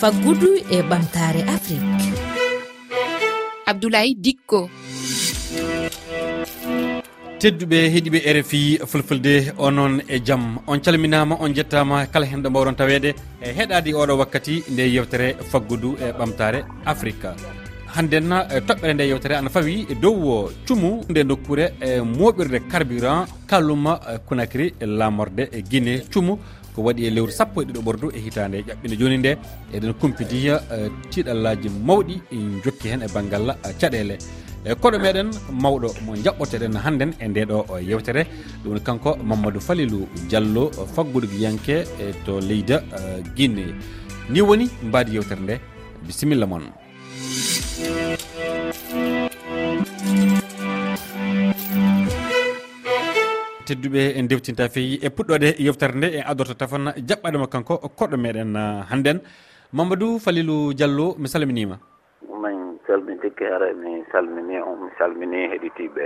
faggudu e ɓamtare afrique. Abdoulaye dikko. Tedduɓe heeɗiɓe rfi fulfulde onon e jaam. On calminama on jettama kala hen ɗo mbawɗon tawede e heɗade oɗo wakkati nde yewtere faggudu e ɓamtare afrique hannden e toɓɓere nde yewtere ana fawi e dow cumu nde nokkure e moɓirde carburant kalluma konakri lamorde guine cumu. ko waɗi e lewru sappo e ɗiɗo ɓordu e hitande ƴaɓɓinde joni nde eɗen kumpitiya e, tiɗallaji mawɗi e, jokki hen e banggal e, caɗele. E koɗo meɗen mawɗo mo jaɓɓoteɗen hannden e ndeɗo yewtere ɗum woni kanko mamadou falilou diallo faggudugiyanke to leyda guinne ni woni mbaadi yewtere nde. Bisimilla moon tedduɓe en dewtinta feewi e puɗɗode yewtere nde en adorto tafan jaɓɓaɗoma kanko koɗɗo meɗen hannden. Mamadou falilou diallo mi salminima. Min salmitikke ara mi salmini on mi salmini heɗitiɓe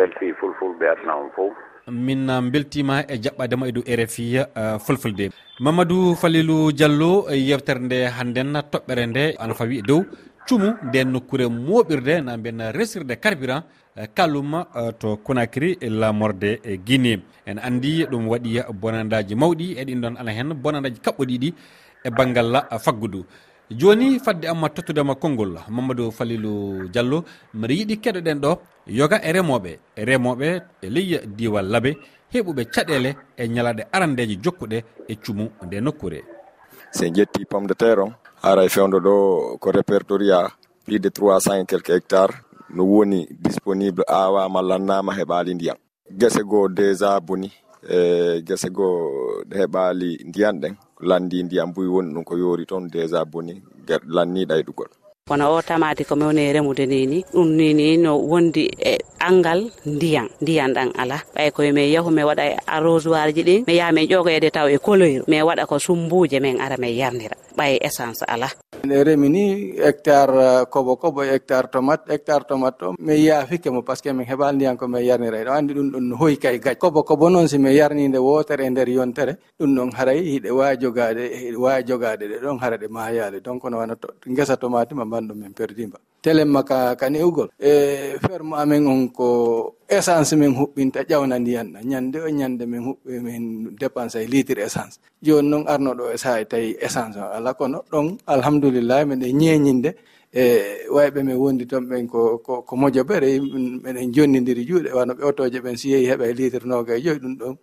rfi fulfulɓe adna on fof min beltima e jaɓɓadema e dow rfi uh, fulfulde. Mamadou falilou diallo e yewtere nde hannden toɓɓere nde ana fawi e dow. cumu nden nokkure moɓirde na mbiyen resirde carburant e kalum e to conakry e lamorde guiné en andi ɗum waɗi bonandaji mawɗi eɗin ɗon ala hen bonandaji kaɓɓoɗiɗi e banggal faggudu. Joni fadde amma tottudema konngol mamadou falilou diallo mbiɗa yiiɗi keɗoɗen ɗo yoga e remoɓe remoɓe e ley diwal laabe heɓuɓe caɗele e ñalaɗe arandeje jokkuɗe e cumu nde nokkure. Sen ƴetti pomme de terre on ara e fewdo ɗo ko répertoria plus de 300 et quelque hectare no woni disponible awama lannama heɓali ndiyam. Guese goo déjà boni e guese goo go heɓali ndiyan ɗen. Landi ndiyam buy woni ɗum ko yoori toon déjà boni. Lanniɗa e ɗugol kono o tamati ko mewne remude nini ɗum nini no wondi e angal ndiyan ndiyan ɗan ala ɓay koye min yahu mi waɗa e arrosoir ji ɗin mi yaha min ƴogoyede taw e koloyru mi waɗa ko sumbuje min ara min yarnira. Ɓay essence ala remi ni hectare uh, kobo kobo hectare tomate hectare tomate o mi yaafike mo par ce que min heɓal ndiyan ko min yarnira ɗo anndi ɗum ɗon no hoyi kay gaj. Kobo kobo noon si mi yarninde wotere e nder yontere ɗum ɗon haray hiɗe wawi jogade hiɗe wawi jogade ɗe ɗon hara ɗe ma donc no wana gesa tomate ma mbanɗo min perdimba telemma ka ka newgol e ferme amen on ko essence min huɓɓinta ƴawna ndiyan ɗa. Ñande o ñande min huɓɓi min dépense e litre essence. Joni noon arnoɗo e saha e tawi essence o. Ala kono ɗon alhamdoulillahi miɗen ñeñinde. E wayɓe min wondi toon ɓen ko ko moƴo ɓere meɗen jonnidiri juuɗe. Wano ɓe otoje ɓen si yeehi heɓa e litre noga e joyi ɗum ɗon.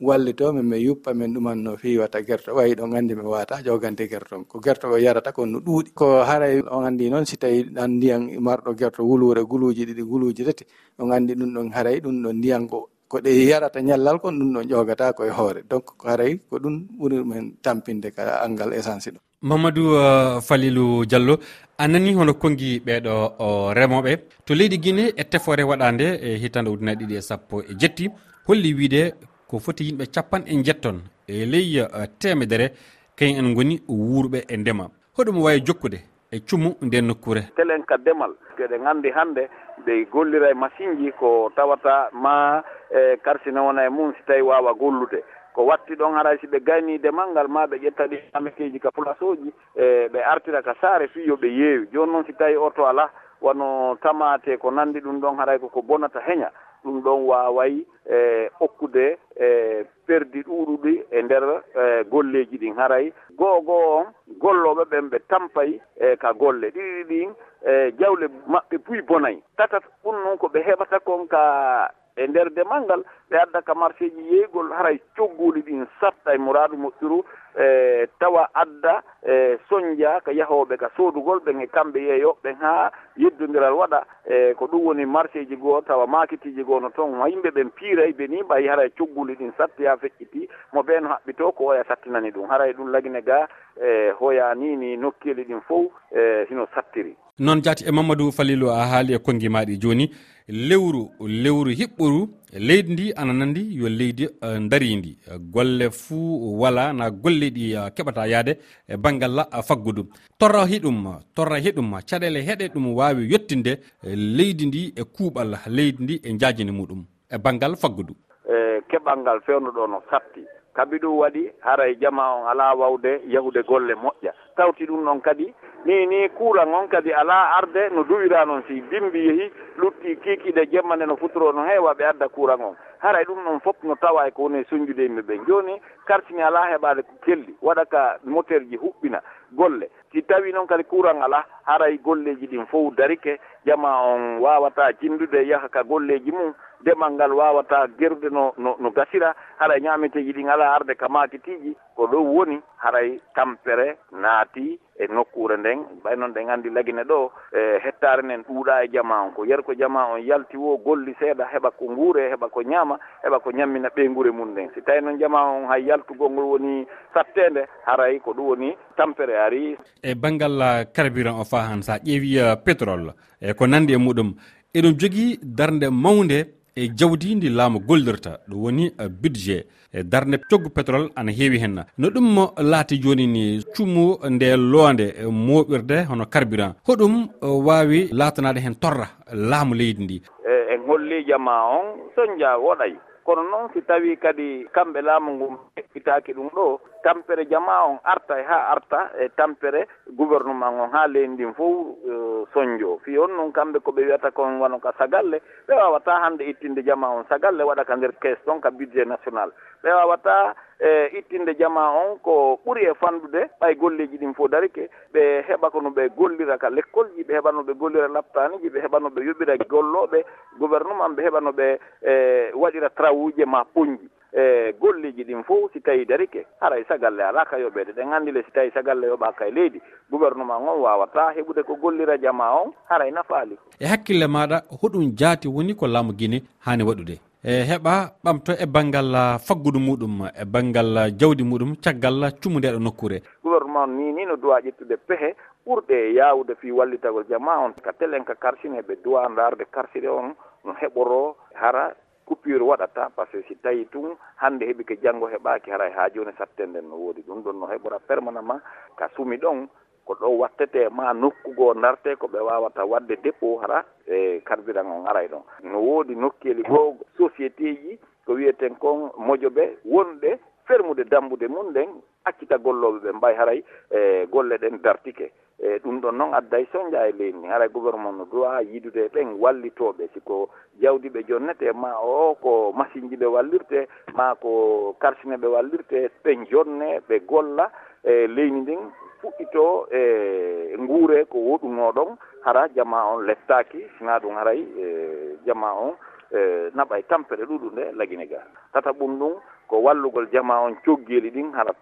wallito min mi yuppa min ɗuman no fiwata guerto wayi ɗon andi mi wata jogande guerton ko guerto o yarata kon no ɗuuɗi. Ko haray on andi noon si tawi ɗan ndiyan marɗo guerto wulure guluji ɗiɗi guluji tati on andi ɗum ɗon haray ɗum ɗon ndiyan ko ko ɗe yarata ñallal kon ɗum ɗon ƴogata koye hoore. Donc haray ko ɗum ɓuri men tampinde ka angal essence ɗo. Mamadou uh, falilou diallo a nani hono kongi ɓeɗo uh, remoɓe? To leydi guine e tefore waɗande e hitande ujunaje ɗiɗi e sappo e jetti holli wiide ko foti yimɓe capan en jetton e ley e, temedere kayen en goni wuurɓe e ndema. Hoɗum wawi jokkude e cumu nden nokkure telen ka ndemal keɗe gandi hande ɓe gollira e machine ji ko tawata ma e karsina wona e mum si tawi wawa gollude. Ko watti ɗon haray si ɓe gayni demal ngal ma ɓe ƴetta ɗi amekeji ka place uji e ɓe artira ka saare fi yo ɓe yeewi. Joni noon si tawi oto ala wano tamate ko nandi ɗum ɗon haray koko bonata heña. ɗum ɗon waaway e okkude e perdi ɗuuɗuɗi e nder e golleeji ɗin haray. Goo goo on gollooɓe ɓen ɓe tampay e ka golle. Ɗiɗi ɗin e jawle maɓɓe puy bonayi tatat ɗum noon ko ɓe heɓata kon ka e nder demal ngal ɓe adda ka marché ji yeygol haray cogguli ɗin satta e muraadu moƴƴuru e tawa adda e soñdia ka yahoɓe ka soodugol ɓen e kamɓe yeeyoɓɓen ha yeddodiral waɗa e ko ɗum woni marché ji goo tawa makitiji goo no toon yimɓe ɓen piiray e ɓe ni mbayi haray cogguli ɗin satti ha feƴƴiti mo ɓen haɓɓito ko oya sattinani ɗum haray ɗum lagine ga e hoya ni ni nokkeeli ɗin fof e hino sattiri. noon jaati e mamadou falilou a haali e kongi maɗi joni lewru lewru hiɓɓoru leydi ndi ana nandi yo leydi eh, dari ndi. Golle fuu wala na golle ɗi uh, keɓata yaade e banggal uh, eh, faggudu. Torra hiɗum torra hiɗum caɗele heɗe ɗum wawi yettinde leydi ndi e kuuɓal leydi ndi e jajini muɗum e banggal faggudu. E keɓal ngal fewnuɗo no satti kabi ɗum waɗi haray jama on ala wawde yahude golle moƴƴa. Tawti ɗum noon kadi ni ni kuura noon kadi alaa arde no duwiraa noon si bimbi yehi lutti kiikiiɗe jemma nde no futuro no heewa ɓe adda kuura noon haray ɗum ɗon fof no tawa e ko woni e soñjude yimɓe ɓe. Jooni kartini alaa heɓaade ko kelli waɗa ka moteur ji huɓɓina golle. Si tawi noon kadi kuuran alaa haray golleeji ɗin fof darike jama on waawata jinndude yaha ka golleeji mum demal ngal waawata gerde no no, no gasira haray ñaameteeji ɗin alaa arde ka maakitiiji ko ɗo woni haray tampere naati e nokkure nden ɓay noon ɗen anndi lagine ɗo e hettare nen ɗuuɗa e jama on. Ko yer ko jama on yalti wo golli seeɗa heɓa ko nguure heɓa ko ñaama heɓa ko ñammina ɓeygure mum nden. Si tawi noon jama on hay yaltugol ngol woni sattede haray ko ɗum woni tampere ari e banggal uh, carburant o fa han sa ƴeewi uh, pétrole e ko nandi e muɗum eɗum jogii darde mawnde e jawdi ndi laamu gollirta ɗum woni e, budget e darde coggu pétrole ana heewi hen no ɗum laati joni ni cummo nde loonde e, moɓirde hono carburant. Hoɗum e, wawi laatanade hen torra laamu leydi ndi. E hollii jama on soñdia woɗay. kono noon si tawi kadi kamɓe laamu ngu itaki ɗum ɗo tampere jama on arta e ha arta e tampere gouvernement on ha leydi ndin fof e, soñjo fi on noon kamɓe koɓe wiyata kon wano ka sagalle. Ɓe wawata hande ittinde jama on sagalle waɗa ka nder caisse ɗon ka budget national. Ɓe wawata e ittinde jama on ko ɓuri e fandude ɓay golleji ɗin fof darike ɓe heɓa ko no ɓe gollira ka l'école ji ɓe heɓa no ɓe gollira laptaniji ɓe heɓa no ɓe yoɓira golloɓe gouvernement ɓe heɓano ɓe e waɗira trawuji ma poñji e golleji ɗin fof si tawi darike haray sagalle ala ka yoɓede ɗen anndile si tawi sagalle yoɓaka e leydi. Gouvernement on wawata heɓude ko gollira jama on haray nafaali. E hakkille maɗa hoɗum jaati woni ko laamu guine hani waɗude. E heɓa ɓamto e banggal faggudu muɗum e banggal jawdi muɗum caggal cumude e ɗo nokkure gouvernement ni ni no duwa ƴettude pehe ɓurɗe yawde fi wallitagol jama on. Ka telen ka karsine ɓe duwa darde karsire on no heɓoro hara coupure waɗata par ce que si tawi tun hande heeɓi ko janngo heɓaki hara haa jooni sattenden no woodi. Ɗum ɗon no heɓora permanemment ka sumi ɗon ko ɗo wattete ma nokku darte ko ɓe wawata wadde dépôt hara e carburant on aray ɗon. No woodi nokkeli goo société ji ko wiyeten kon mojo ɓe wonɓe fermude dambude mum nden accita golloɓe ɓe mbay haray e golle ɗen dartike. E ɗum ɗon noon adday soñdia e leydi ndi. Haray gouvernement no droit yidude ɓen wallitoɓe siko jawdi ɓe jonnete ma o ko machine ji ɓe wallirte ma ko karsine ɓe wallirte ɓen jonne ɓe golla. E leydi ndin fuɗɗito e nguure ko woɗunoɗon hara jama on lettaaki sina ɗum haray e jama on naɓa e tampere ɗuɗunde lagine ga tata ɓum ɗum ko wallugol jama on coggeeli ɗin hara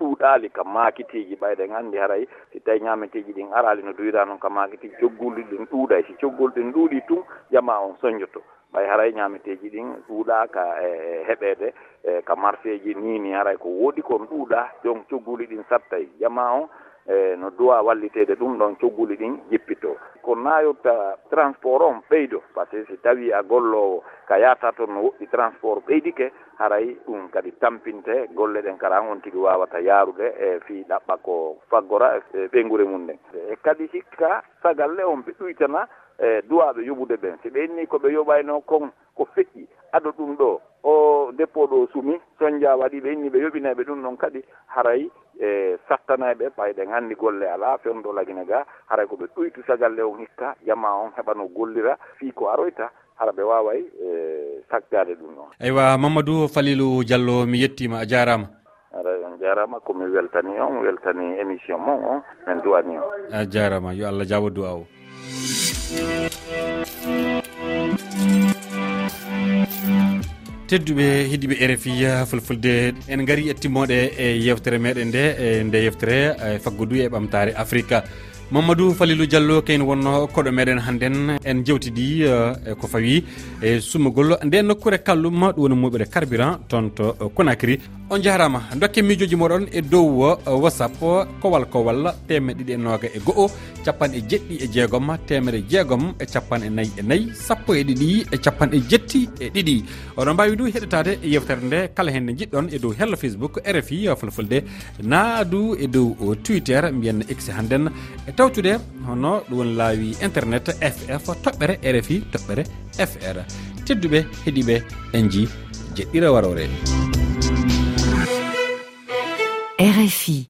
ɗuuɗaali ka maakitiiji ɓayɗen anndi haray. Si tawi ñaametiiji ɗin araali no duyiraa noon ka maakitiiji coggolɗi ɗin ɗuuɗay. Si coggol ɗin ɗuuɗii tun jama on soñjoto ɓay haray ñaameteeji ɗin ɗuuɗaa ka e, e heɓeede e ka marché ji niini haray. Ko woɗi kon ɗuuɗaa donc cogguli ɗin sattay. Jama on e no duwa walliteede ɗum ɗon cogguli ɗin jippitoo. ko nayotta transport on ɓeydo. Par ce que si tawi a gollowo ka yata toon no woɗɗi transport ɓeydike haray ɗum kadi tampinte. Golle ɗen kara on tigi wawata yarude e fi ɗaɓɓa ko faggora e, e ɓeygure mum nden e kadi hikka sagalle on ɓe ɗuytana e duwaɓe yoɓude ɓen. Si ɓe inni koɓe yoɓayno kon ko feƴƴi ado ɗum ɗo. o deppoɗo ɗo sumi soñdia waɗi ɓe inni ɓe yoɓinaɓe ɗum noon kadi haray e sattanaɓe ɓayɗen anndi golle ala fewndo lagine ga haray koɓe ɗuytu sagalle on hikka jama on heɓano gollira fii ko aroyta hara ɓe waway e saggade ɗum noon. Eywa mamadou falilou diallo mi yettima a jarama. Ara on jaarama komi weltani on weltani émission mon on min duwani on. A jarama yo allah jawa duwa o. tedduɓe heeɗiɓe rfi fulfulde en gaari e timmoɗe e yewtere meɗen nde e nde yewtere e faggudu e ɓamtare afrique mamadou falilou diallo kayne wonno koɗo meɗen hannden en jewtidi e ko fawi e summugol. Nde nokkure kallum ɗum woni muɓere carburant toon to conakry. on jarama dokke miijoji moɗon e dow uh, whatsapp kowal kowal temeɗe ɗiɗi e noga e goho capanɗe jeɗɗi e jeegom temere jeegom e capanɗe nayyi e nayyi sappo e ɗiɗi e capanɗe jetti e ɗiɗi. Oɗon mbawi du heɗitade e yewtere nde kala hen nde jiɗɗon e dow hello facebook rfi fulfulde naadu e dow uh, twitter mbiyen x hannden. E tawtude hono ɗum woni laawi internet ff toɓɓere rfi toɓɓere fr tedduɓe heeɗiɓe en ji jeɗɗira warore. RFI